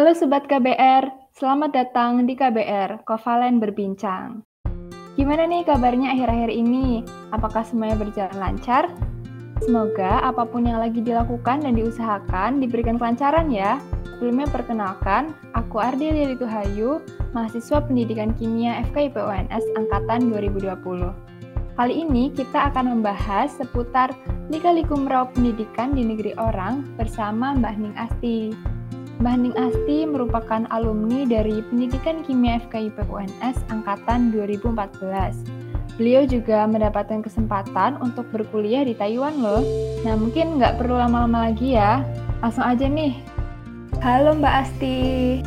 Halo Sobat KBR, selamat datang di KBR, Kovalen Berbincang. Gimana nih kabarnya akhir-akhir ini? Apakah semuanya berjalan lancar? Semoga apa pun yang lagi dilakukan dan diusahakan diberikan kelancaran ya. Sebelumnya perkenalkan, aku Ardelia Tuhayu, mahasiswa pendidikan kimia FKIP UNS Angkatan 2020. Kali ini kita akan membahas seputar Lika-liku Pendidikan di Negeri Orang bersama Mbak Ning Asti. Mbah Ning Asti merupakan alumni dari Pendidikan Kimia FKIP UNS Angkatan 2014. Beliau juga mendapatkan kesempatan untuk berkuliah di Taiwan loh. Nah mungkin nggak perlu lama-lama lagi ya. Langsung aja nih. Halo Mbak Asti.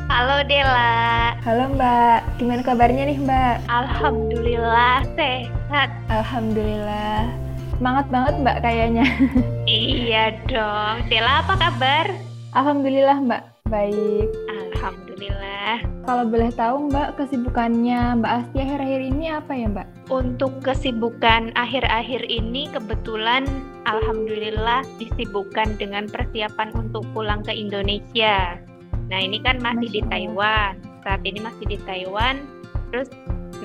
Halo Dela. Halo Mbak. Gimana kabarnya nih Mbak? Alhamdulillah sehat. Alhamdulillah. Semangat banget Mbak kayaknya. iya dong. Dela apa kabar? Alhamdulillah Mbak. Baik. Alhamdulillah. Kalau boleh tahu Mbak, kesibukannya Mbak Asti akhir-akhir ini apa ya Mbak? Untuk kesibukan akhir-akhir ini kebetulan Alhamdulillah disibukkan dengan persiapan untuk pulang ke Indonesia. Nah ini kan masih Masya di Taiwan. Saat ini masih di Taiwan. Terus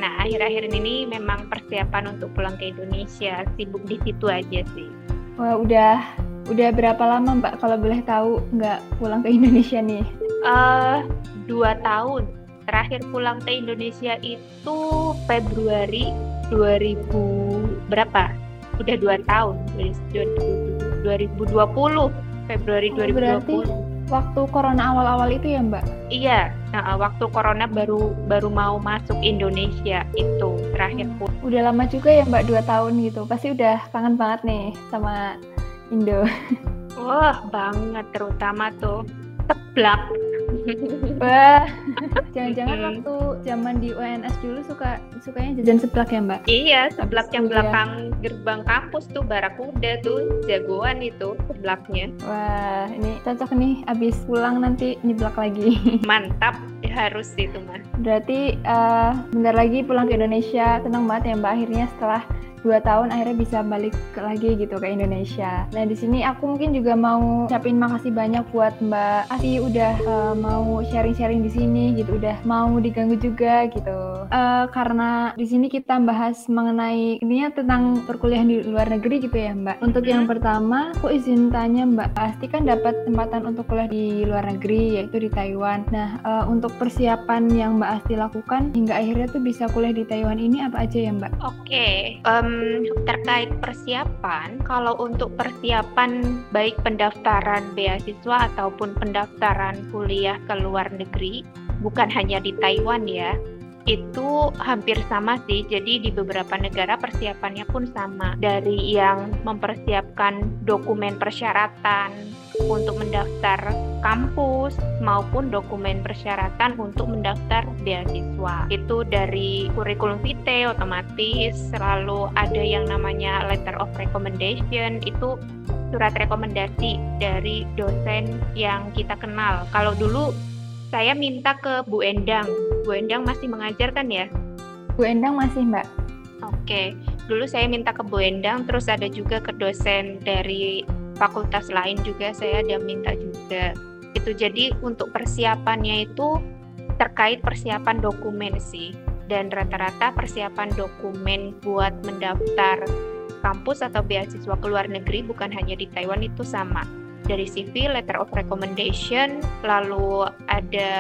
nah akhir-akhir ini memang persiapan untuk pulang ke Indonesia. Sibuk di situ aja sih. Wah udah Udah berapa lama Mbak kalau boleh tahu nggak pulang ke Indonesia nih? Uh, dua tahun. Terakhir pulang ke Indonesia itu Februari 2000 berapa? Udah dua tahun. 2020 Februari 2020. Berarti waktu corona awal-awal itu ya Mbak? Iya, nah, waktu corona baru baru mau masuk Indonesia itu terakhir pun. Udah lama juga ya Mbak dua tahun gitu. Pasti udah kangen banget nih sama Indo. Wah, banget terutama tuh teblak. Wah, jangan-jangan waktu zaman di UNS dulu suka sukanya jajan seblak ya Mbak? Iya, seblak yang belakang gerbang kampus tuh Barakuda tuh jagoan itu seblaknya. Wah, ini cocok nih abis pulang nanti nyeblak lagi. Mantap, harus itu mas. Berarti uh, bentar lagi pulang ke Indonesia, tenang banget ya Mbak akhirnya setelah dua tahun akhirnya bisa balik lagi gitu ke Indonesia. Nah di sini aku mungkin juga mau ucapin makasih banyak buat Mbak Ati udah uh, mau sharing-sharing di sini gitu, udah mau diganggu juga gitu. Uh, karena di sini kita bahas mengenai ini tentang perkuliahan di luar negeri gitu ya Mbak. Untuk yang pertama, aku izin tanya Mbak Asti kan dapat kesempatan untuk kuliah di luar negeri yaitu di Taiwan. Nah uh, untuk persiapan yang Mbak Asti lakukan hingga akhirnya tuh bisa kuliah di Taiwan ini apa aja ya Mbak? Oke, okay. um, terkait persiapan, kalau untuk persiapan baik pendaftaran beasiswa ataupun pendaftaran kuliah ke luar negeri, bukan hanya di Taiwan ya, itu hampir sama sih. Jadi di beberapa negara persiapannya pun sama. Dari yang mempersiapkan dokumen persyaratan, untuk mendaftar kampus maupun dokumen persyaratan untuk mendaftar beasiswa. Itu dari kurikulum vitae otomatis selalu ada yang namanya letter of recommendation itu surat rekomendasi dari dosen yang kita kenal. Kalau dulu saya minta ke Bu Endang. Bu Endang masih mengajar kan ya? Bu Endang masih, Mbak. Oke, dulu saya minta ke Bu Endang, terus ada juga ke dosen dari fakultas lain juga saya ada minta juga. Itu jadi untuk persiapannya itu terkait persiapan dokumen sih. Dan rata-rata persiapan dokumen buat mendaftar kampus atau beasiswa ke luar negeri bukan hanya di Taiwan itu sama dari CV, letter of recommendation, lalu ada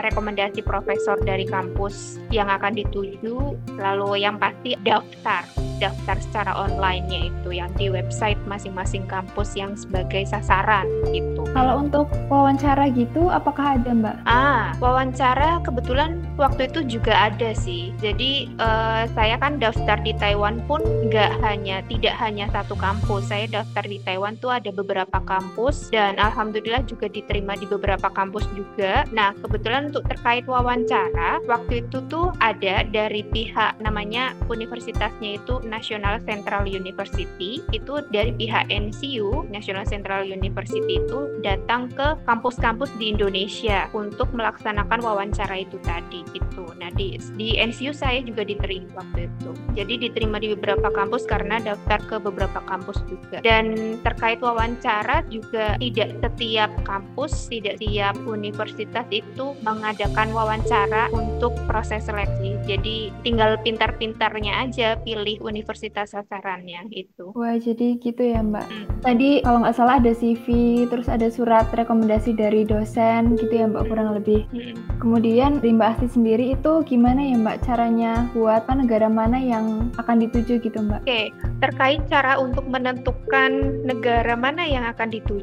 rekomendasi profesor dari kampus yang akan dituju, lalu yang pasti daftar daftar secara online itu yang di website masing-masing kampus yang sebagai sasaran gitu. Kalau untuk wawancara gitu apakah ada Mbak? Ah, wawancara kebetulan waktu itu juga ada sih. Jadi uh, saya kan daftar di Taiwan pun nggak hanya tidak hanya satu kampus. Saya daftar di Taiwan tuh ada beberapa kampus dan alhamdulillah juga diterima di beberapa kampus juga. Nah, kebetulan untuk terkait wawancara waktu itu tuh ada dari pihak namanya universitasnya itu National Central University itu dari pihak NCU National Central University itu datang ke kampus-kampus di Indonesia untuk melaksanakan wawancara itu tadi gitu. Nah di di NCU saya juga diterima waktu itu. Jadi diterima di beberapa kampus karena daftar ke beberapa kampus juga. Dan terkait wawancara juga juga tidak setiap kampus, tidak setiap universitas itu mengadakan wawancara untuk proses seleksi. Jadi tinggal pintar-pintarnya aja pilih universitas sasarannya itu. Wah, jadi gitu ya Mbak. Hmm. Tadi kalau nggak salah ada CV, terus ada surat rekomendasi dari dosen gitu ya Mbak kurang lebih. Hmm. Kemudian dari Mbak Asti sendiri itu gimana ya Mbak caranya buat negara mana yang akan dituju gitu Mbak? Oke, terkait cara untuk menentukan negara mana yang akan dituju,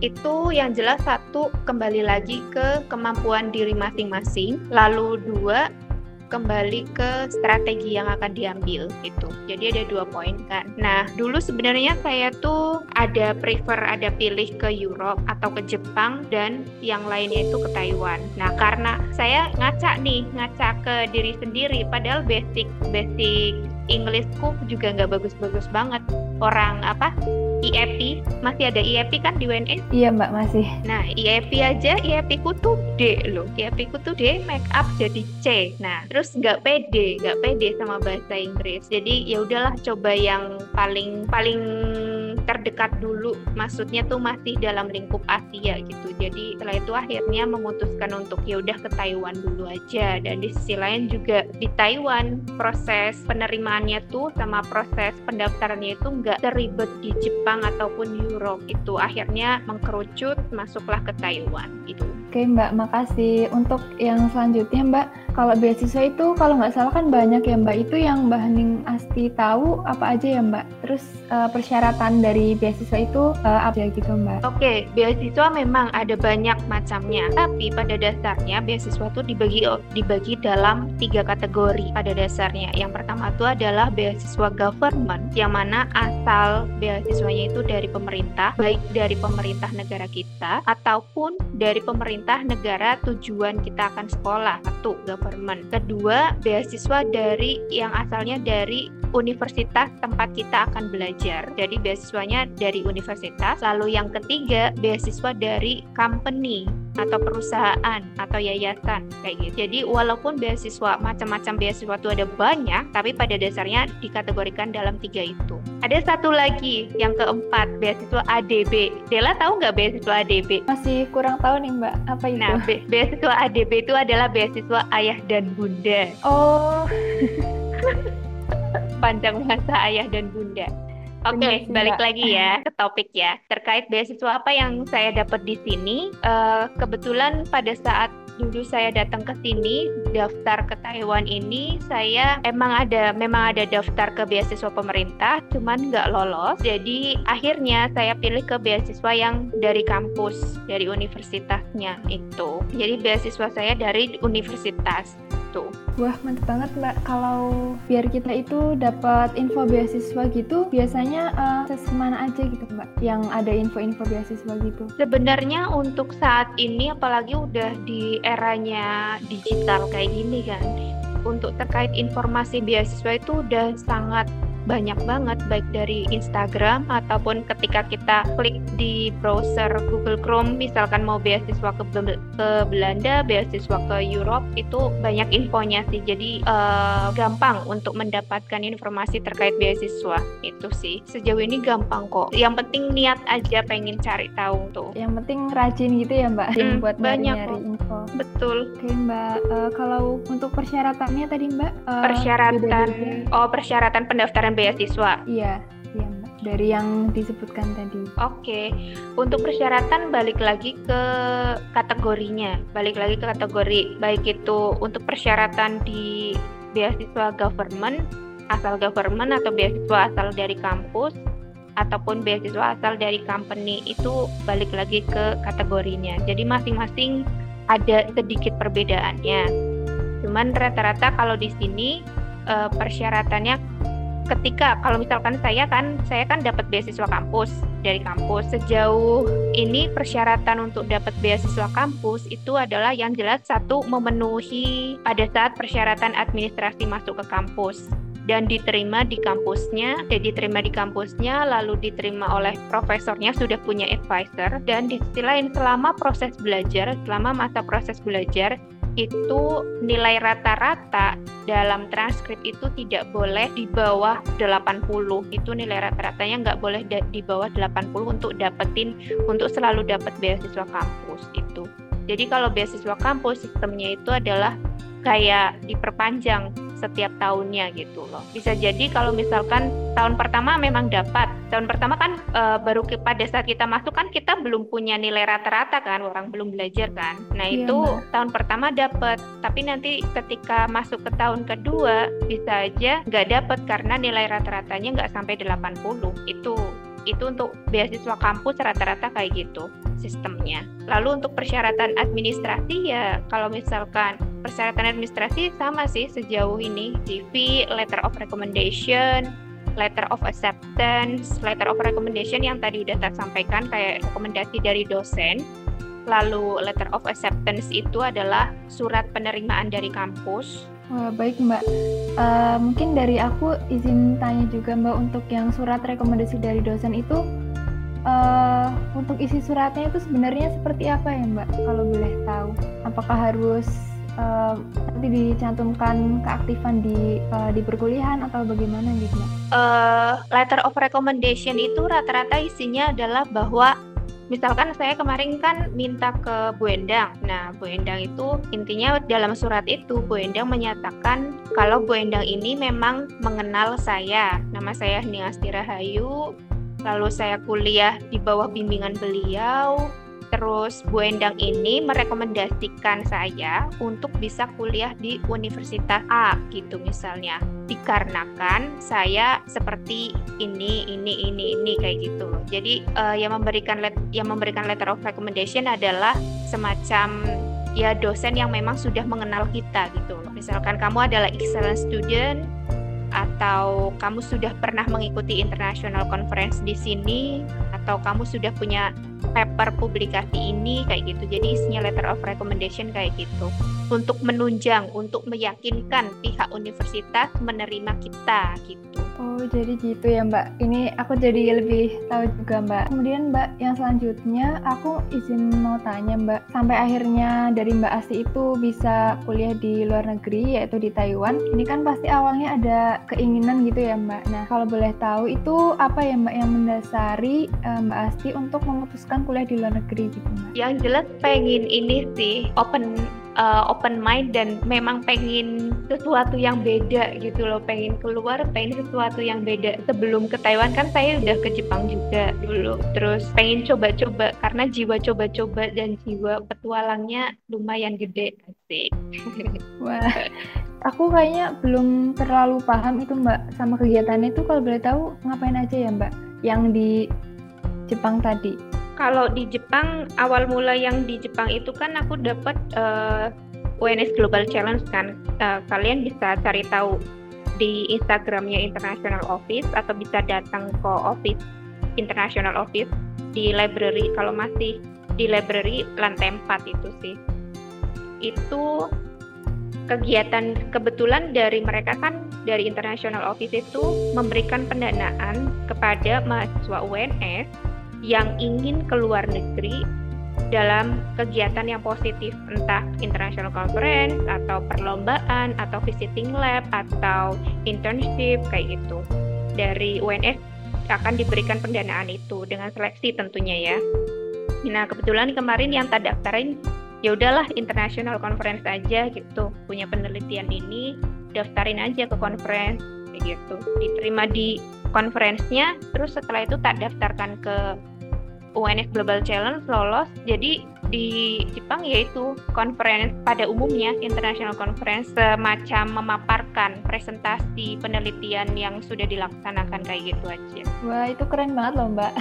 itu yang jelas satu kembali lagi ke kemampuan diri masing-masing, lalu dua kembali ke strategi yang akan diambil gitu. Jadi ada dua poin kan. Nah dulu sebenarnya saya tuh ada prefer ada pilih ke Europe atau ke Jepang dan yang lainnya itu ke Taiwan. Nah karena saya ngaca nih ngaca ke diri sendiri padahal basic basic Inggrisku juga nggak bagus-bagus banget. Orang apa IEP masih ada IEP kan di UNS? Iya mbak masih. Nah IEP aja IEP ku tuh D loh. IEP ku tuh D make up jadi C. Nah terus nggak pede, nggak pede sama bahasa Inggris. Jadi ya udahlah coba yang paling paling terdekat dulu maksudnya tuh masih dalam lingkup Asia gitu. Jadi setelah itu akhirnya memutuskan untuk ya udah ke Taiwan dulu aja. Dan di sisi lain juga di Taiwan proses penerimaannya tuh sama proses pendaftarannya itu nggak teribet di Jepang ataupun Europe itu akhirnya mengkerucut masuklah ke Taiwan gitu Oke Mbak, makasih. Untuk yang selanjutnya Mbak, kalau beasiswa itu kalau nggak salah kan banyak ya Mbak. Itu yang Mbak Hening Asti tahu apa aja ya Mbak? Terus uh, persyaratan dari beasiswa itu uh, apa gitu Mbak? Oke, beasiswa memang ada banyak macamnya. Tapi pada dasarnya beasiswa itu dibagi dibagi dalam tiga kategori pada dasarnya. Yang pertama itu adalah beasiswa government, yang mana asal beasiswanya itu dari pemerintah, baik dari pemerintah negara kita ataupun dari pemerintah pemerintah negara tujuan kita akan sekolah. Satu, government. Kedua, beasiswa dari yang asalnya dari universitas tempat kita akan belajar. Jadi beasiswanya dari universitas. Lalu yang ketiga, beasiswa dari company atau perusahaan atau yayasan kayak gitu. Jadi walaupun beasiswa macam-macam beasiswa itu ada banyak, tapi pada dasarnya dikategorikan dalam tiga itu. Ada satu lagi yang keempat beasiswa ADB. Dela tahu nggak beasiswa ADB? Masih kurang tahu nih Mbak. Apa itu? Nah, be beasiswa ADB itu adalah beasiswa ayah dan bunda. Oh. Panjang bahasa ayah dan bunda. Oke, okay, balik lagi ya ke topik ya. Terkait beasiswa apa yang saya dapat di sini, uh, kebetulan pada saat dulu saya datang ke sini daftar ke Taiwan ini saya emang ada memang ada daftar ke beasiswa pemerintah cuman nggak lolos jadi akhirnya saya pilih ke beasiswa yang dari kampus dari universitasnya itu jadi beasiswa saya dari universitas itu Wah mantep banget mbak. Kalau biar kita itu dapat info beasiswa gitu, biasanya uh, ke mana aja gitu mbak? Yang ada info-info beasiswa gitu. Sebenarnya untuk saat ini, apalagi udah di eranya digital kayak gini kan, untuk terkait informasi beasiswa itu udah sangat banyak banget baik dari Instagram ataupun ketika kita klik di browser Google Chrome misalkan mau beasiswa ke, ke Belanda, beasiswa ke Europe itu banyak infonya sih. Jadi uh, gampang untuk mendapatkan informasi terkait beasiswa itu sih. Sejauh ini gampang kok. Yang penting niat aja pengen cari tahu tuh. Yang penting rajin gitu ya Mbak, hmm, buat banyak nyari info. Betul. Oke Mbak, uh, kalau untuk persyaratannya tadi Mbak? Uh, persyaratan, oh persyaratan pendaftaran beasiswa. Iya, iya Mbak. Dari yang disebutkan tadi. Oke, untuk persyaratan balik lagi ke kategorinya, balik lagi ke kategori baik itu untuk persyaratan di beasiswa government asal government atau beasiswa asal dari kampus ataupun beasiswa asal dari company itu balik lagi ke kategorinya. Jadi masing-masing ada sedikit perbedaannya. Cuman rata-rata kalau di sini uh, persyaratannya ketika kalau misalkan saya kan saya kan dapat beasiswa kampus dari kampus. Sejauh ini persyaratan untuk dapat beasiswa kampus itu adalah yang jelas satu memenuhi pada saat persyaratan administrasi masuk ke kampus dan diterima di kampusnya, jadi diterima di kampusnya, lalu diterima oleh profesornya sudah punya advisor dan di sisi lain selama proses belajar, selama masa proses belajar itu nilai rata-rata dalam transkrip itu tidak boleh di bawah 80. Itu nilai rata-ratanya nggak boleh di bawah 80 untuk dapetin untuk selalu dapat beasiswa kampus itu. Jadi kalau beasiswa kampus sistemnya itu adalah kayak diperpanjang setiap tahunnya gitu loh. Bisa jadi kalau misalkan tahun pertama memang dapat. Tahun pertama kan e, baru ke, pada saat kita masuk kan kita belum punya nilai rata-rata kan, orang belum belajar kan. Nah, iya, itu mbak. tahun pertama dapat, tapi nanti ketika masuk ke tahun kedua bisa aja nggak dapat karena nilai rata-ratanya nggak sampai 80. Itu itu untuk beasiswa kampus rata-rata kayak gitu sistemnya. Lalu untuk persyaratan administrasi ya kalau misalkan persyaratan administrasi sama sih sejauh ini CV, letter of recommendation, letter of acceptance, letter of recommendation yang tadi udah tak sampaikan kayak rekomendasi dari dosen. Lalu letter of acceptance itu adalah surat penerimaan dari kampus Wah, baik Mbak. Uh, mungkin dari aku izin tanya juga Mbak untuk yang surat rekomendasi dari dosen itu uh, untuk isi suratnya itu sebenarnya seperti apa ya Mbak? Kalau boleh tahu, apakah harus uh, nanti dicantumkan keaktifan di uh, di perkuliahan atau bagaimana gitu? Uh, letter of recommendation itu rata-rata isinya adalah bahwa misalkan saya kemarin kan minta ke Bu Endang. Nah, Bu Endang itu intinya dalam surat itu Bu Endang menyatakan kalau Bu Endang ini memang mengenal saya. Nama saya Niasti Rahayu. Lalu saya kuliah di bawah bimbingan beliau Terus Bu Endang ini merekomendasikan saya untuk bisa kuliah di Universitas A gitu misalnya. Dikarenakan saya seperti ini, ini, ini, ini kayak gitu. Jadi uh, yang memberikan let yang memberikan letter of recommendation adalah semacam ya dosen yang memang sudah mengenal kita gitu. Misalkan kamu adalah excellent student atau kamu sudah pernah mengikuti international conference di sini atau kamu sudah punya paper publikasi ini kayak gitu. Jadi isinya letter of recommendation kayak gitu. Untuk menunjang, untuk meyakinkan pihak universitas menerima kita gitu. Oh, jadi gitu ya, Mbak. Ini aku jadi lebih tahu juga, Mbak. Kemudian, Mbak, yang selanjutnya aku izin mau tanya, Mbak. Sampai akhirnya dari Mbak Asti itu bisa kuliah di luar negeri, yaitu di Taiwan. Ini kan pasti awalnya ada keinginan gitu ya, Mbak. Nah, kalau boleh tahu itu apa ya, Mbak, yang mendasari uh, Mbak Asti untuk memutuskan kuliah di luar negeri gitu, Mbak? Yang jelas pengen ini sih, open uh, open mind dan memang pengen sesuatu yang beda gitu loh. Pengen keluar pengen sesuatu yang beda. Sebelum ke Taiwan kan saya udah ke Jepang juga dulu. Terus pengen coba-coba karena jiwa coba-coba dan jiwa petualangnya lumayan gede sih wah aku kayaknya belum terlalu paham itu mbak sama kegiatannya. Itu kalau boleh tahu ngapain aja ya mbak? Yang di Jepang tadi kalau di Jepang awal mula yang di Jepang itu kan aku dapat uh, eh, UNS Global Challenge kan. Uh, kalian bisa cari tahu di Instagramnya International Office atau bisa datang ke office International Office di library. Kalau masih di library lantai 4 itu sih. Itu kegiatan kebetulan dari mereka kan dari International Office itu memberikan pendanaan kepada mahasiswa UNS yang ingin keluar negeri dalam kegiatan yang positif entah international conference atau perlombaan atau visiting lab atau internship kayak gitu. Dari UNS akan diberikan pendanaan itu dengan seleksi tentunya ya. Nah kebetulan kemarin yang tak daftarin ya udahlah international conference aja gitu. Punya penelitian ini daftarin aja ke conference kayak gitu. Diterima di konferensinya terus setelah itu tak daftarkan ke UNS Global Challenge lolos jadi di Jepang yaitu conference pada umumnya international conference semacam memaparkan presentasi penelitian yang sudah dilaksanakan kayak gitu aja. Wah itu keren banget loh mbak.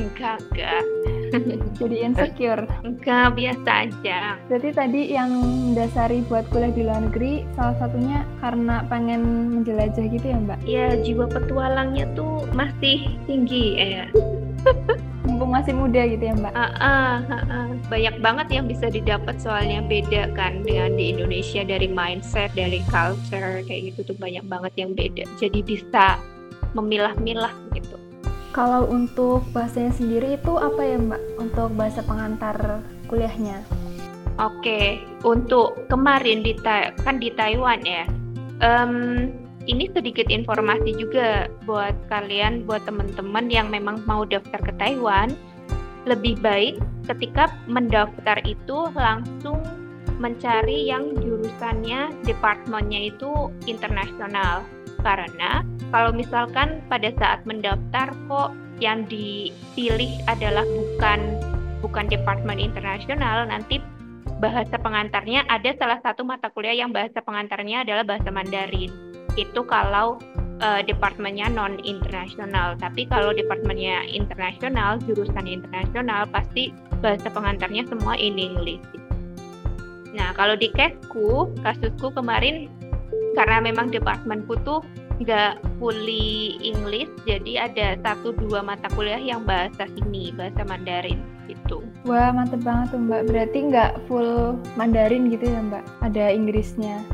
Enggak enggak. Jadi insecure. Enggak biasa aja. Jadi tadi yang dasari buat kuliah di luar negeri salah satunya karena pengen menjelajah gitu ya mbak? Ya jiwa petualangnya tuh masih tinggi ya. mumpung masih muda gitu ya mbak? Uh, uh, uh, uh. Banyak banget yang bisa didapat soalnya beda kan dengan di Indonesia dari mindset, dari culture kayak gitu tuh banyak banget yang beda. Jadi bisa memilah-milah gitu. Kalau untuk bahasanya sendiri itu apa ya mbak untuk bahasa pengantar kuliahnya? Oke, untuk kemarin di kan di Taiwan ya. Um, ini sedikit informasi juga buat kalian, buat teman-teman yang memang mau daftar ke Taiwan. Lebih baik ketika mendaftar itu langsung mencari yang jurusannya, departemennya itu internasional. Karena kalau misalkan pada saat mendaftar kok yang dipilih adalah bukan bukan departemen internasional, nanti bahasa pengantarnya ada salah satu mata kuliah yang bahasa pengantarnya adalah bahasa Mandarin. Itu kalau uh, departemennya non internasional. Tapi kalau departemennya internasional, jurusan internasional pasti bahasa pengantarnya semua in English. Nah, kalau di kesku, kasusku kemarin karena memang departemenku tuh nggak fully English, jadi ada satu dua mata kuliah yang bahasa sini, bahasa Mandarin gitu. Wah mantep banget tuh Mbak. Berarti nggak full Mandarin gitu ya Mbak? Ada Inggrisnya?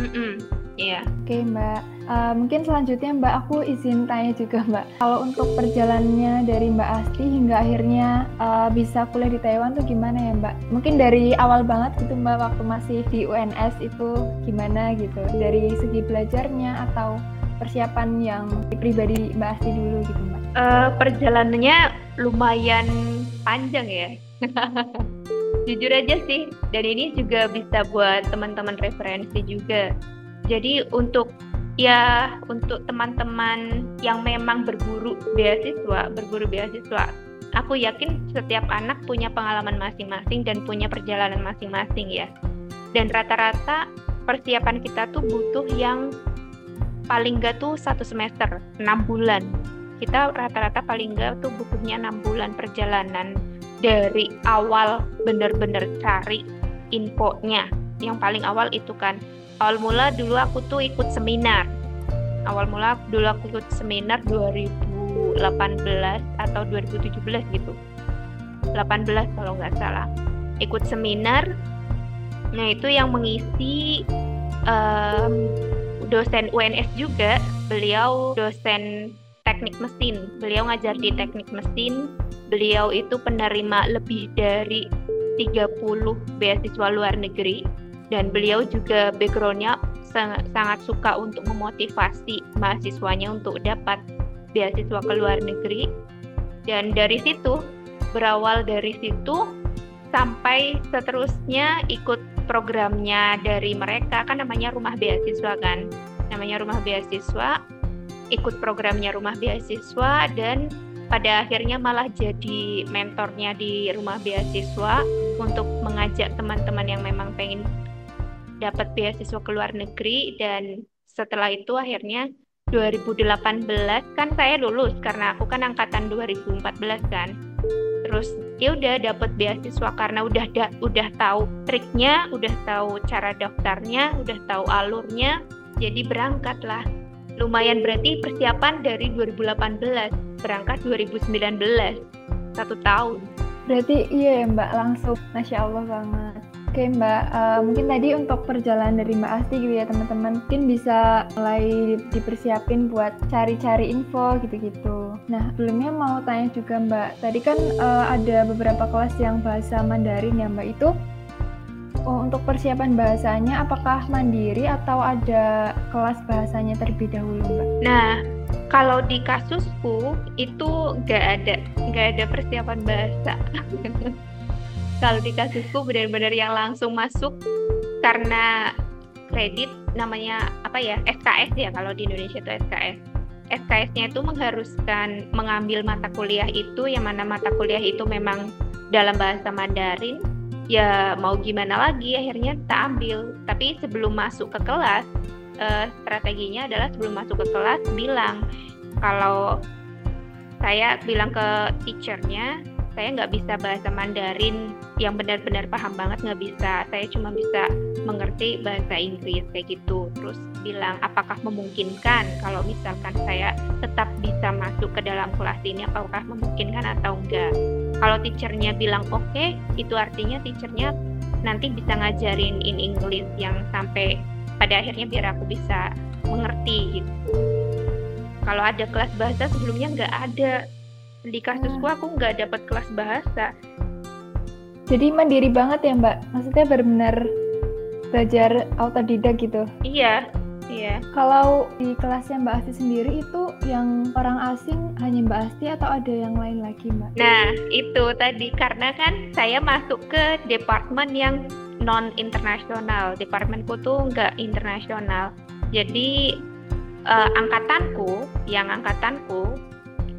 Mm -mm. Iya. Yeah. Oke okay, Mbak. Uh, mungkin selanjutnya Mbak aku izin tanya juga Mbak. Kalau untuk perjalanannya dari Mbak Asti hingga akhirnya uh, bisa kuliah di Taiwan tuh gimana ya Mbak? Mungkin dari awal banget gitu Mbak waktu masih di UNS itu gimana gitu? Dari segi belajarnya atau persiapan yang pribadi Mbak Asti dulu gitu Mbak? Uh, perjalanannya lumayan panjang ya. Jujur aja sih, dan ini juga bisa buat teman-teman referensi juga. Jadi untuk ya untuk teman-teman yang memang berburu beasiswa, berburu beasiswa, aku yakin setiap anak punya pengalaman masing-masing dan punya perjalanan masing-masing ya. Dan rata-rata persiapan kita tuh butuh yang paling nggak tuh satu semester, enam bulan. Kita rata-rata paling nggak tuh butuhnya enam bulan perjalanan dari awal bener-bener cari infonya. Yang paling awal itu kan, awal mula dulu aku tuh ikut seminar. Awal mula dulu aku ikut seminar 2018 atau 2017 gitu. 18 kalau nggak salah. Ikut seminar, nah itu yang mengisi um, dosen UNS juga, beliau dosen teknik mesin. Beliau ngajar di teknik mesin. Beliau itu penerima lebih dari 30 beasiswa luar negeri dan beliau juga backgroundnya sangat, sangat suka untuk memotivasi mahasiswanya untuk dapat beasiswa ke luar negeri. Dan dari situ berawal dari situ sampai seterusnya ikut programnya dari mereka kan namanya rumah beasiswa kan? Namanya rumah beasiswa ikut programnya rumah beasiswa dan pada akhirnya malah jadi mentornya di rumah beasiswa untuk mengajak teman-teman yang memang pengen dapat beasiswa ke luar negeri dan setelah itu akhirnya 2018 kan saya lulus karena aku kan angkatan 2014 kan terus ya udah dapat beasiswa karena udah da, udah tahu triknya, udah tahu cara daftarnya, udah tahu alurnya, jadi berangkatlah. Lumayan berarti persiapan dari 2018, berangkat 2019, satu tahun. Berarti iya ya Mbak, langsung Masya Allah banget. Oke Mbak, uh, mungkin tadi untuk perjalanan dari Mbak Asti gitu ya teman-teman, mungkin bisa mulai dipersiapin buat cari-cari info gitu-gitu. Nah sebelumnya mau tanya juga Mbak, tadi kan uh, ada beberapa kelas yang bahasa Mandarin ya Mbak itu. Oh, untuk persiapan bahasanya apakah mandiri atau ada kelas bahasanya terlebih dahulu Mbak? Nah, kalau di kasusku itu nggak ada nggak ada persiapan bahasa. kalau di kasusku benar-benar yang langsung masuk karena kredit namanya apa ya SKS ya kalau di Indonesia itu SKS SKS-nya itu mengharuskan mengambil mata kuliah itu yang mana mata kuliah itu memang dalam bahasa Mandarin ya mau gimana lagi akhirnya kita ambil. Tapi sebelum masuk ke kelas eh, strateginya adalah sebelum masuk ke kelas bilang kalau saya bilang ke teachernya saya nggak bisa bahasa Mandarin yang benar-benar paham banget nggak bisa. Saya cuma bisa mengerti bahasa Inggris kayak gitu. Terus bilang apakah memungkinkan kalau misalkan saya tetap bisa masuk ke dalam kelas ini? Apakah memungkinkan atau enggak? Kalau teachernya bilang oke okay, itu artinya teachernya nanti bisa ngajarin in English yang sampai pada akhirnya biar aku bisa mengerti gitu. Kalau ada kelas bahasa sebelumnya nggak ada. Di kasusku aku nggak dapat kelas bahasa Jadi mandiri banget ya Mbak? Maksudnya benar-benar belajar autodidak gitu? Iya, iya. Kalau di kelasnya Mbak Asti sendiri itu yang orang asing hanya Mbak Asti atau ada yang lain lagi Mbak? Nah, itu tadi karena kan saya masuk ke departemen yang non internasional. Departemenku tuh nggak internasional. Jadi uh, angkatanku, yang angkatanku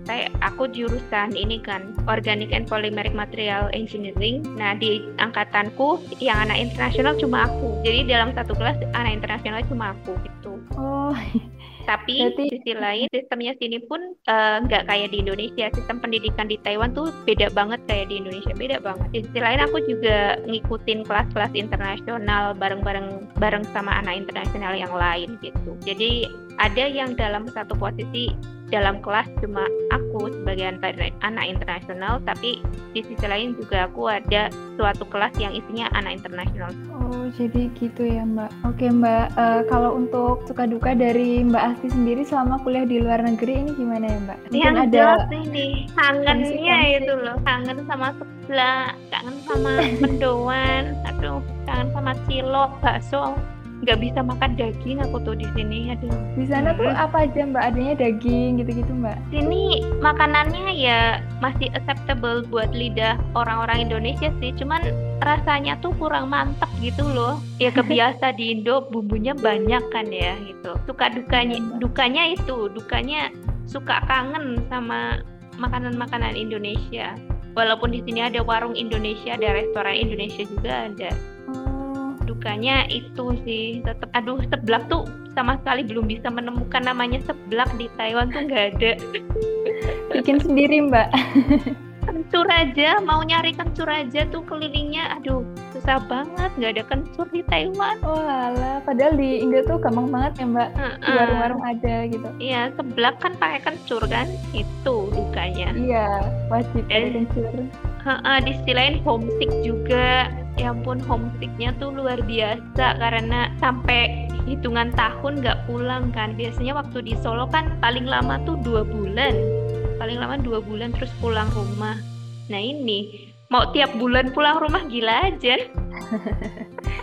saya aku jurusan ini kan organic and polymeric material engineering nah di angkatanku yang anak internasional cuma aku jadi dalam satu kelas anak internasional cuma aku gitu oh tapi Berarti... sisi lain sistemnya sini pun eh, nggak uh, kayak di Indonesia. Sistem pendidikan di Taiwan tuh beda banget kayak di Indonesia, beda banget. Di sisi lain aku juga ngikutin kelas-kelas internasional bareng-bareng bareng sama anak internasional yang lain gitu. Jadi ada yang dalam satu posisi dalam kelas cuma aku sebagai anak internasional tapi di sisi lain juga aku ada suatu kelas yang isinya anak internasional. Oh jadi gitu ya Mbak. Oke Mbak, uh, kalau untuk suka duka dari Mbak Asti sendiri selama kuliah di luar negeri ini gimana ya Mbak? Mungkin yang ada ini kangennya itu loh, kangen sama sebelah, kangen sama mendoan, aduh kangen sama cilok, bakso nggak bisa makan daging aku tuh di sini aduh. Di sana tuh apa aja mbak? Adanya daging gitu-gitu mbak? Sini makanannya ya masih acceptable buat lidah orang-orang Indonesia sih cuman rasanya tuh kurang mantap gitu loh. Ya kebiasa di Indo bumbunya banyak kan ya gitu. Suka dukanya dukanya itu dukanya suka kangen sama makanan-makanan Indonesia. Walaupun di sini ada warung Indonesia ada restoran Indonesia juga ada dukanya itu sih tetap aduh seblak tuh sama sekali belum bisa menemukan namanya seblak di Taiwan tuh nggak ada. Bikin sendiri mbak. Kencur aja mau nyari kencur aja tuh kelilingnya aduh susah banget nggak ada kencur di Taiwan. Walah padahal di Indo tuh gampang banget ya mbak. Uh -uh. warung-warung ada gitu. Iya seblak kan pakai kencur kan? Itu dukanya. Iya wajib Dan, kencur uh -uh, di sisi lain homesick juga ya ampun homesicknya tuh luar biasa karena sampai hitungan tahun nggak pulang kan. Biasanya waktu di Solo kan paling lama tuh dua bulan. Paling lama dua bulan terus pulang rumah. Nah ini mau tiap bulan pulang rumah gila aja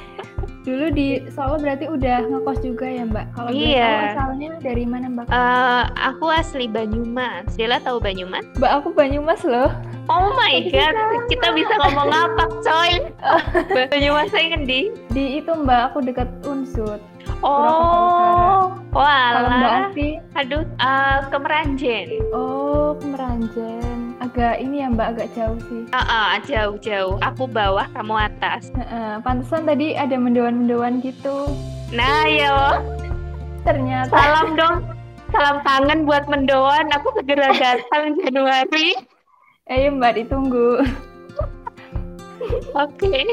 Dulu di Solo berarti udah ngekos juga ya Mbak? Kalau iya. asalnya dari mana Mbak? Uh, aku asli Banyumas. Dela tahu Banyumas? Mbak aku Banyumas loh. Oh my god, kita bisa ngomong apa coy? Banyumas saya di? Di itu Mbak, aku dekat Unsut. Oh, wah. Kalau Mbak Afi? Aduh, uh, ke Meranjen. Oh, ke Meranjen. Agak ini ya Mbak, agak jauh sih. Uh, uh, jauh-jauh. Aku bawah, kamu atas. Uh, uh, pantesan tadi ada mendoan-mendoan gitu. Nah, ya. Ternyata. Salam dong. Salam kangen buat mendoan. Aku segera datang Januari. Ayo Mbak, ditunggu. Oke. Okay.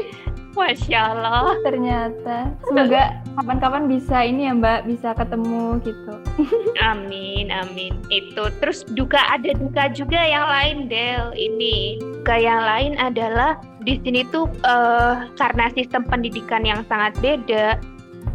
Masya Allah. Ternyata. Semoga kapan-kapan bisa ini ya Mbak, bisa ketemu gitu. amin, amin. Itu. Terus duka ada duka juga yang lain, Del. Ini. Duka yang lain adalah di sini tuh uh, karena sistem pendidikan yang sangat beda,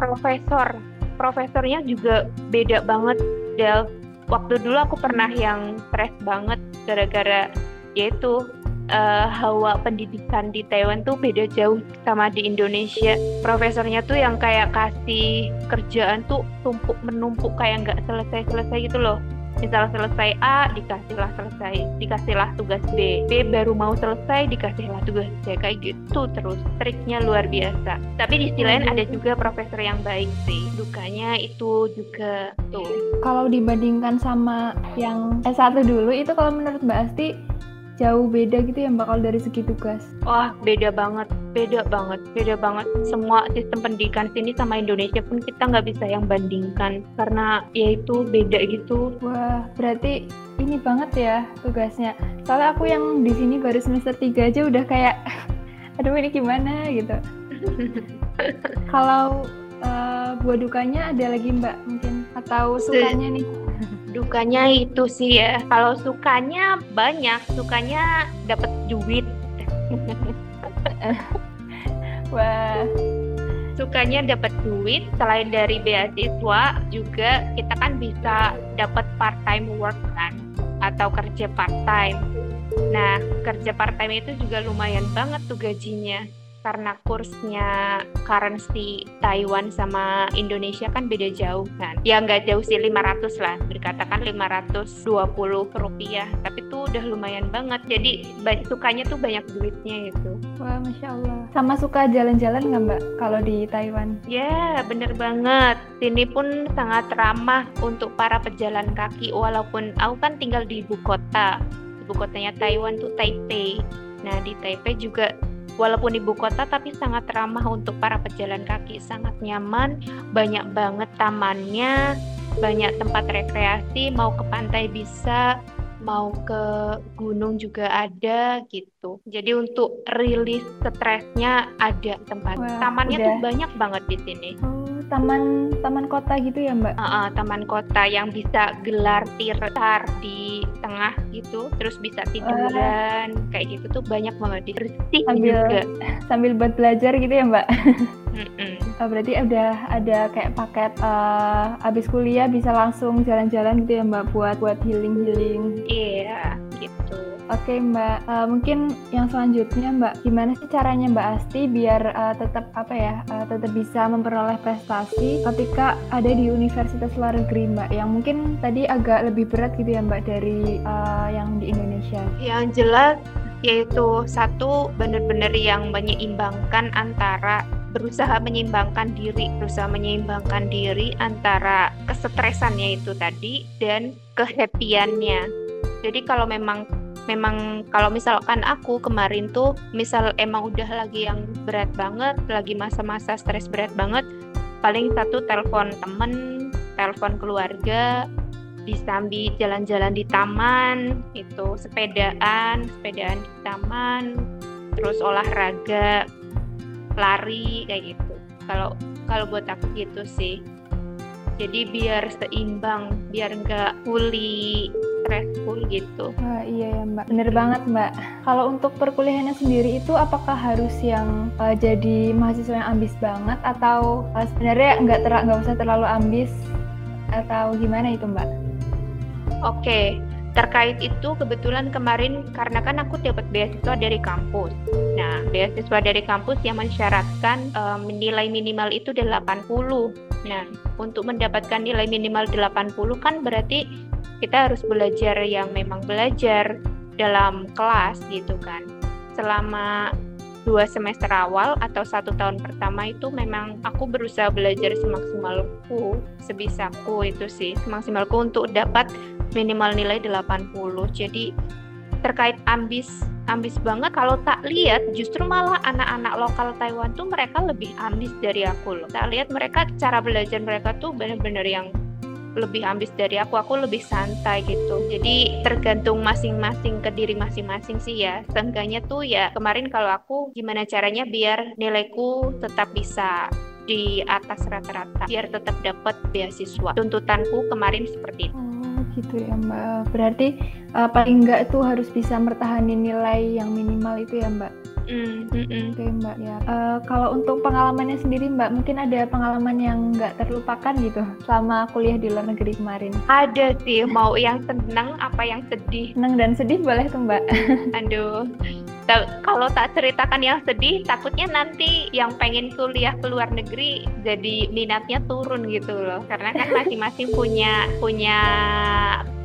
profesor profesornya juga beda banget, Del. Waktu dulu aku pernah yang stres banget gara-gara yaitu uh, hawa pendidikan di Taiwan tuh beda jauh sama di Indonesia. Profesornya tuh yang kayak kasih kerjaan tuh tumpuk menumpuk kayak nggak selesai-selesai gitu loh. Misal selesai A, dikasihlah selesai, dikasihlah tugas B. B baru mau selesai, dikasihlah tugas C. Kayak gitu terus. Triknya luar biasa. Tapi di sisi lain ada juga profesor yang baik sih. Dukanya itu juga tuh. Kalau dibandingkan sama yang S1 dulu, itu kalau menurut Mbak Asti, jauh beda gitu ya mbak kalau dari segi tugas? Wah beda banget, beda banget, beda banget. Semua sistem pendidikan sini sama Indonesia pun kita nggak bisa yang bandingkan karena ya itu beda gitu. Wah berarti ini banget ya tugasnya. Soalnya aku yang di sini baru semester 3 aja udah kayak, aduh ini gimana gitu. kalau uh, buat dukanya ada lagi mbak mungkin atau sukanya nih? Dukanya itu sih ya. Kalau sukanya banyak sukanya dapat duit. Wah. Sukanya dapat duit selain dari beasiswa juga kita kan bisa dapat part time work kan atau kerja part time Nah, kerja part time itu juga lumayan banget tuh gajinya karena kursnya currency Taiwan sama Indonesia kan beda jauh kan. Ya nggak jauh sih 500 lah, berkatakan 520 rupiah. Tapi tuh udah lumayan banget. Jadi sukanya tuh banyak duitnya gitu. Wah, Masya Allah. Sama suka jalan-jalan nggak Mbak kalau di Taiwan? Ya, bener banget. Sini pun sangat ramah untuk para pejalan kaki walaupun aku kan tinggal di ibu kota. Ibu kotanya Taiwan tuh Taipei. Nah, di Taipei juga walaupun ibu kota tapi sangat ramah untuk para pejalan kaki, sangat nyaman, banyak banget tamannya, banyak tempat rekreasi, mau ke pantai bisa, mau ke gunung juga ada gitu. Jadi untuk rilis stresnya ada tempat. Wah, Tamannya udah. tuh banyak banget di sini. Oh taman taman kota gitu ya mbak? Uh, uh, taman kota yang bisa gelar tirtar di tengah gitu, terus bisa tiduran uh, kayak gitu tuh banyak banget bersih sambil, juga. Sambil buat belajar gitu ya mbak? mm -mm. Berarti udah ada kayak paket uh, abis kuliah bisa langsung jalan-jalan gitu ya mbak buat buat healing healing. Iya gitu. Oke Mbak, uh, mungkin yang selanjutnya Mbak, gimana sih caranya Mbak Asti biar uh, tetap apa ya, uh, tetap bisa memperoleh prestasi ketika ada di universitas luar negeri Mbak, yang mungkin tadi agak lebih berat gitu ya Mbak dari uh, yang di Indonesia. Yang jelas yaitu satu benar-benar yang menyeimbangkan antara berusaha menyeimbangkan diri, berusaha menyeimbangkan diri antara kesetresannya itu tadi dan kehappiannya. Jadi kalau memang memang kalau misalkan aku kemarin tuh misal emang udah lagi yang berat banget lagi masa-masa stres berat banget paling satu telepon temen telepon keluarga disambi jalan-jalan di taman itu sepedaan sepedaan di taman terus olahraga lari kayak gitu. Kalau kalau buat aku gitu sih. Jadi biar seimbang biar nggak fully stressful gitu. Wah, iya ya Mbak, bener banget Mbak. Kalau untuk perkuliahannya sendiri itu apakah harus yang uh, jadi mahasiswa yang ambis banget atau uh, sebenarnya nggak ter nggak usah terlalu ambis atau gimana itu Mbak? Oke, terkait itu kebetulan kemarin karena kan aku dapat beasiswa dari kampus. Nah, beasiswa dari kampus yang mensyaratkan um, nilai minimal itu 80. Nah, untuk mendapatkan nilai minimal 80 kan berarti kita harus belajar yang memang belajar dalam kelas gitu kan. Selama dua semester awal atau satu tahun pertama itu memang aku berusaha belajar semaksimalku sebisaku itu sih. Semaksimalku untuk dapat minimal nilai 80 jadi terkait ambis ambis banget kalau tak lihat justru malah anak-anak lokal Taiwan tuh mereka lebih ambis dari aku loh. Tak lihat mereka cara belajar mereka tuh benar-benar yang lebih ambis dari aku aku lebih santai gitu. Jadi tergantung masing-masing ke diri masing-masing sih ya. Seenggaknya tuh ya kemarin kalau aku gimana caranya biar nilaiku tetap bisa di atas rata-rata biar tetap dapat beasiswa. Tuntutanku kemarin seperti itu. Oh gitu ya mbak. Berarti uh, paling enggak tuh harus bisa mertahani nilai yang minimal itu ya mbak Mm, mm, Oke Mbak ya. Uh, kalau untuk pengalamannya sendiri Mbak, mungkin ada pengalaman yang nggak terlupakan gitu selama kuliah di luar negeri kemarin? Ada sih, mau yang senang apa yang sedih. Senang dan sedih boleh tuh Mbak. Aduh, kalau tak ceritakan yang sedih, takutnya nanti yang pengen kuliah ke luar negeri jadi minatnya turun gitu loh. Karena kan masing-masing punya punya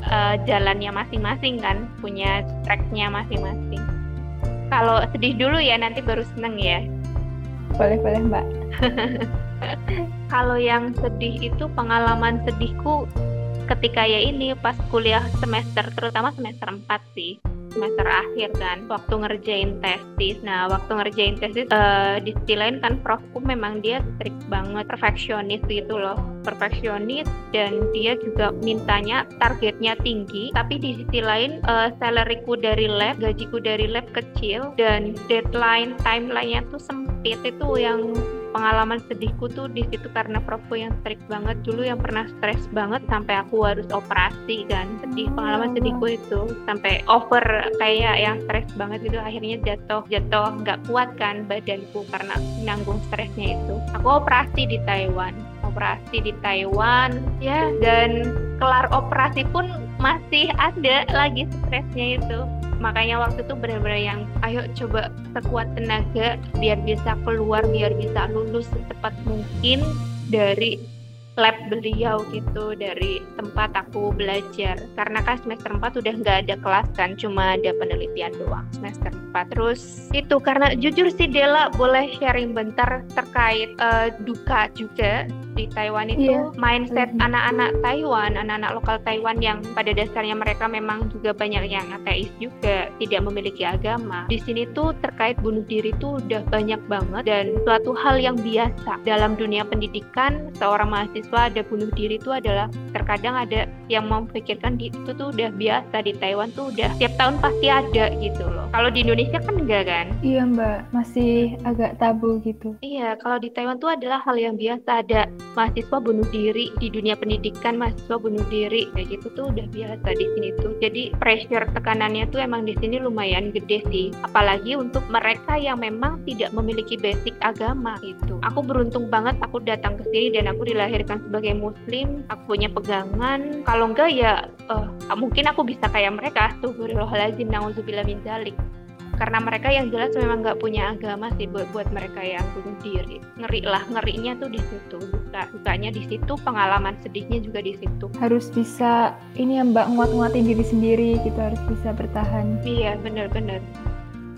uh, jalannya masing-masing kan, punya tracknya masing-masing. Kalau sedih dulu ya, nanti baru seneng ya. Boleh-boleh Mbak. Kalau yang sedih itu pengalaman sedihku ketika ya ini pas kuliah semester, terutama semester 4 sih semester akhir kan waktu ngerjain tesis. Nah waktu ngerjain tesis uh, di sisi lain kan profku memang dia strict banget perfeksionis gitu loh. Perfeksionis dan dia juga mintanya targetnya tinggi. Tapi di sisi lain uh, salaryku dari lab gajiku dari lab kecil dan deadline timelinenya tuh sempit. Itu yang pengalaman sedihku tuh di situ karena profku yang strict banget. Dulu yang pernah stres banget sampai aku harus operasi kan. Sedih pengalaman sedihku itu sampai over kayak yang stres banget gitu akhirnya jatuh jatuh nggak kuat kan badanku karena nanggung stresnya itu. Aku operasi di Taiwan operasi di Taiwan ya. dan kelar operasi pun masih ada lagi stresnya itu makanya waktu itu benar-benar yang ayo coba sekuat tenaga biar bisa keluar biar bisa lulus secepat mungkin dari lab beliau gitu dari tempat aku belajar. Karena kan semester 4 udah nggak ada kelas kan cuma ada penelitian doang semester 4 terus itu karena jujur sih Dela boleh sharing bentar terkait uh, duka juga di Taiwan itu yeah. mindset mm-hmm. anak-anak Taiwan, anak-anak lokal Taiwan yang pada dasarnya mereka memang juga banyak yang ateis juga, tidak memiliki agama. Di sini tuh terkait bunuh diri tuh udah banyak banget dan suatu hal yang biasa dalam dunia pendidikan seorang mahasiswa ada bunuh diri itu adalah terkadang ada yang memikirkan itu tuh udah biasa di Taiwan tuh udah tiap tahun pasti ada gitu loh. Kalau di Indonesia kan enggak kan? Iya mbak, masih agak tabu gitu. Iya, kalau di Taiwan tuh adalah hal yang biasa ada mahasiswa bunuh diri di dunia pendidikan mahasiswa bunuh diri kayak gitu tuh udah biasa di sini tuh. Jadi pressure tekanannya tuh emang di sini lumayan gede sih. Apalagi untuk mereka yang memang tidak memiliki basic agama gitu. Aku beruntung banget aku datang ke sini dan aku dilahirkan sebagai muslim aku punya pegangan. Kalau enggak ya uh, mungkin aku bisa kayak mereka. Tuh Astagfirullahaladzim na'udzubillah min karena mereka yang jelas memang nggak punya agama sih buat buat mereka yang bunuh diri. Ngeri lah ngerinya tuh di situ. Duka dukanya di situ pengalaman sedihnya juga di situ. Harus bisa ini ya mbak nguat-nguatin diri sendiri gitu harus bisa bertahan. Iya benar-benar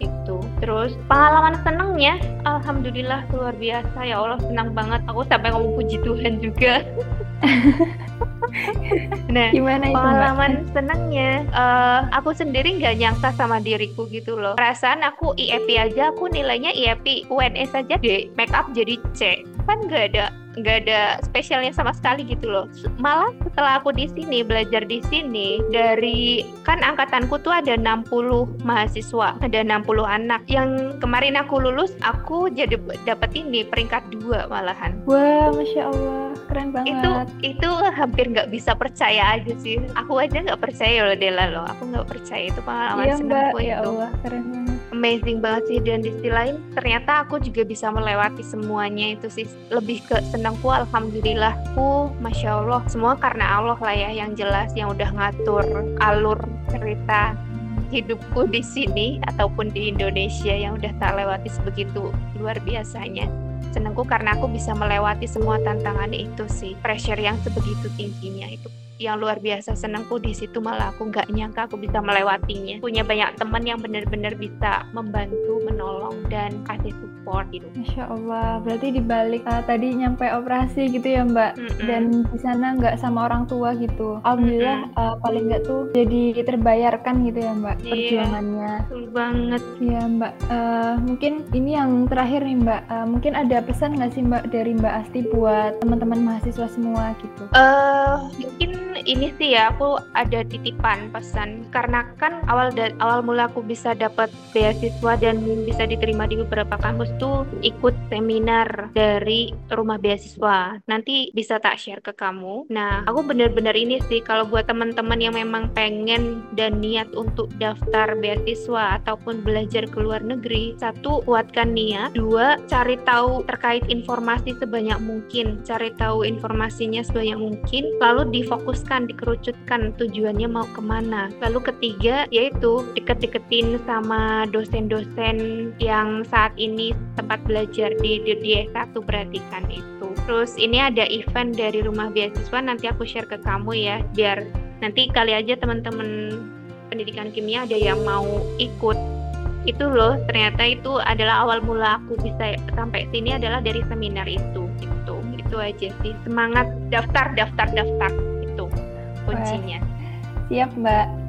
itu. Terus pengalaman senengnya alhamdulillah luar biasa. Ya Allah senang banget. Aku sampai ngomong puji Tuhan juga nah, gimana itu pengalaman mbak? senangnya, uh, aku sendiri nggak nyangka sama diriku gitu loh. Perasaan aku IEP aja, aku nilainya IEP UNS saja D, make up jadi C, kan nggak ada nggak ada spesialnya sama sekali gitu loh. Malah setelah aku di sini belajar di sini dari kan angkatanku tuh ada 60 mahasiswa, ada 60 anak. Yang kemarin aku lulus, aku jadi dapat ini peringkat dua malahan. Wah, masya Allah, keren banget. Itu itu hampir nggak bisa percaya aja sih. Aku aja nggak percaya loh Dela loh. Aku nggak percaya itu pengalaman iya, senangku ya itu. Allah, keren banget. Amazing banget sih. Dan di sisi lain ternyata aku juga bisa melewati semuanya itu sih. Lebih ke senangku alhamdulillahku masya Allah. Semua karena Allah lah ya yang jelas yang udah ngatur alur cerita hidupku di sini ataupun di Indonesia yang udah tak lewati sebegitu luar biasanya senangku karena aku bisa melewati semua tantangan itu sih. Pressure yang sebegitu tingginya itu yang luar biasa senangku di situ malah aku nggak nyangka aku bisa melewatinya. Punya banyak teman yang benar-benar bisa membantu menolong dan kasih support gitu. Masya Allah berarti dibalik uh, tadi nyampe operasi gitu ya Mbak? Mm -mm. dan di sana nggak sama orang tua gitu? Alhamdulillah mm -mm. Uh, paling nggak tuh jadi terbayarkan gitu ya Mbak iya, perjuangannya. betul banget. Iya Mbak uh, mungkin ini yang terakhir nih Mbak uh, mungkin ada pesan nggak sih Mbak dari Mbak Asti buat teman-teman mahasiswa semua gitu? Uh, mungkin ini sih ya aku ada titipan pesan. Karena kan awal awal mula aku bisa dapat beasiswa dan bisa diterima di beberapa kampus tuh ikut seminar dari rumah beasiswa. Nanti bisa tak share ke kamu. Nah, aku bener-bener ini sih kalau buat teman-teman yang memang pengen dan niat untuk daftar beasiswa ataupun belajar ke luar negeri, satu kuatkan niat, dua cari tahu terkait informasi sebanyak mungkin, cari tahu informasinya sebanyak mungkin, lalu difokus difokuskan, dikerucutkan tujuannya mau ke mana. Lalu ketiga yaitu deket-deketin sama dosen-dosen yang saat ini tempat belajar di, di, di S1 berarti kan itu. Terus ini ada event dari rumah beasiswa nanti aku share ke kamu ya biar nanti kali aja teman-teman pendidikan kimia ada yang mau ikut itu loh ternyata itu adalah awal mula aku bisa sampai sini adalah dari seminar itu itu itu aja sih semangat daftar daftar daftar kuncinya. Siap Mbak.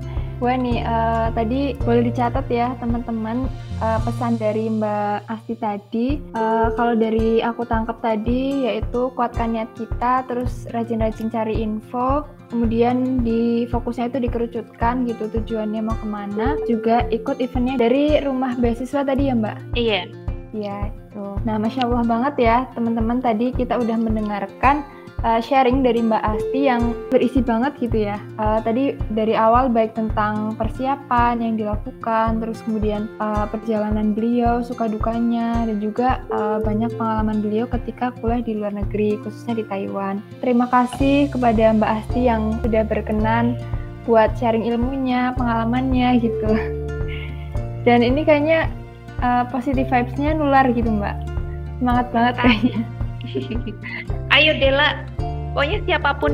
Wah nih uh, tadi boleh dicatat ya teman-teman uh, pesan dari Mbak Asti tadi. Uh, kalau dari aku tangkap tadi yaitu kuatkan niat kita, terus rajin-rajin cari info, kemudian di fokusnya itu dikerucutkan gitu tujuannya mau ke mana. Juga ikut eventnya dari rumah beasiswa tadi ya Mbak. Iya. Iya itu. Nah masya Allah banget ya teman-teman tadi kita udah mendengarkan uh, sharing dari Mbak Asti yang berisi banget gitu ya. Uh, tadi dari awal baik tentang persiapan yang dilakukan, terus kemudian uh, perjalanan beliau, suka dukanya, dan juga uh, banyak pengalaman beliau ketika kuliah di luar negeri, khususnya di Taiwan. Terima kasih kepada Mbak Asti yang sudah berkenan buat sharing ilmunya, pengalamannya gitu. Dan ini kayaknya uh, positive vibes-nya nular gitu Mbak. Semangat banget kayaknya. Ayo Dela, pokoknya siapa pun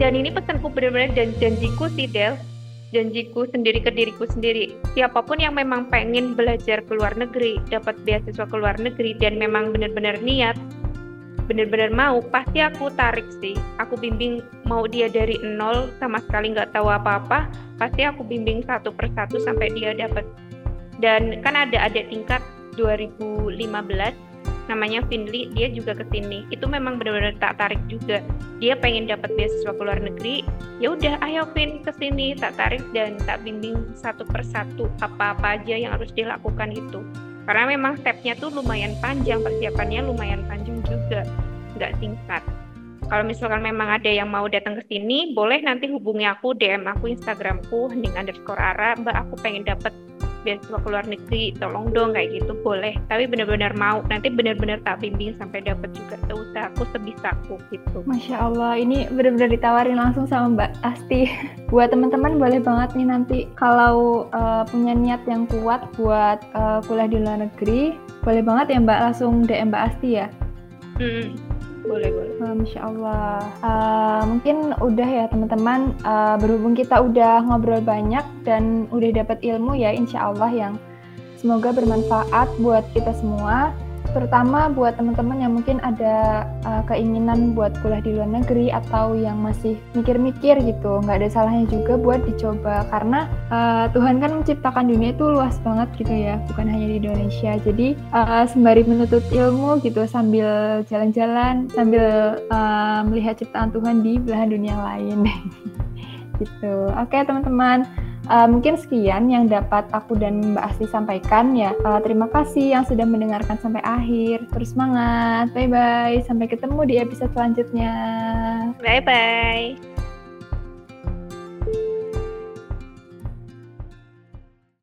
dan ini pesanku benar-benar dan janjiku sih Del. Janjiku sendiri ke diriku sendiri. Siapa pun yang memang pengen belajar ke luar negeri dapat beasiswa ke luar negeri dan memang benar-benar niat benar-benar mau pasti aku tarik sih. Aku bimbing mau dia dari nol sama sekali nggak tahu apa-apa pasti aku bimbing satu persatu sampai dia dapat dan kan ada ada tingkat 2015 namanya Finley dia juga ke sini. Itu memang benar-benar tak tarik juga. Dia pengen dapat beasiswa ke luar negeri. Ya udah ayo Vin ke sini. Tak tarik dan tak bimbing satu persatu apa-apa aja yang harus dilakukan itu. Karena memang stepnya tuh lumayan panjang persiapannya lumayan panjang juga. Nggak singkat. Kalau misalkan memang ada yang mau datang ke sini boleh nanti hubungi aku DM aku Instagramku hening underscore ara. Mbak aku pengen dapat beasiswa ke luar negeri tolong dong kayak gitu boleh. Tapi benar-benar mau nanti benar-benar tak bimbing sampai dapat juga seusahaku sebisaku gitu. Masya Allah ini benar-benar ditawarin langsung sama Mbak Asti. Buat teman-teman boleh banget nih nanti kalau uh, punya niat yang kuat buat uh, kuliah di luar negeri boleh banget ya Mbak langsung DM Mbak Asti ya? Hmm boleh boleh. Uh, Masya Allah. Uh, mungkin udah ya teman-teman. Uh, berhubung kita udah ngobrol banyak dan udah dapat ilmu ya Insya Allah yang semoga bermanfaat buat kita semua terutama buat teman-teman yang mungkin ada uh, keinginan buat kuliah di luar negeri atau yang masih mikir-mikir gitu. Nggak ada salahnya juga buat dicoba karena uh, Tuhan kan menciptakan dunia itu luas banget gitu ya bukan hanya di Indonesia. Jadi uh, sembari menuntut ilmu gitu sambil jalan-jalan sambil uh, melihat ciptaan Tuhan di belahan dunia lain. Gitu. Oke teman-teman Uh, mungkin sekian yang dapat aku dan Mbak Asti sampaikan ya. Uh, terima kasih yang sudah mendengarkan sampai akhir. Terus semangat. Bye bye. Sampai ketemu di episode selanjutnya. Bye bye.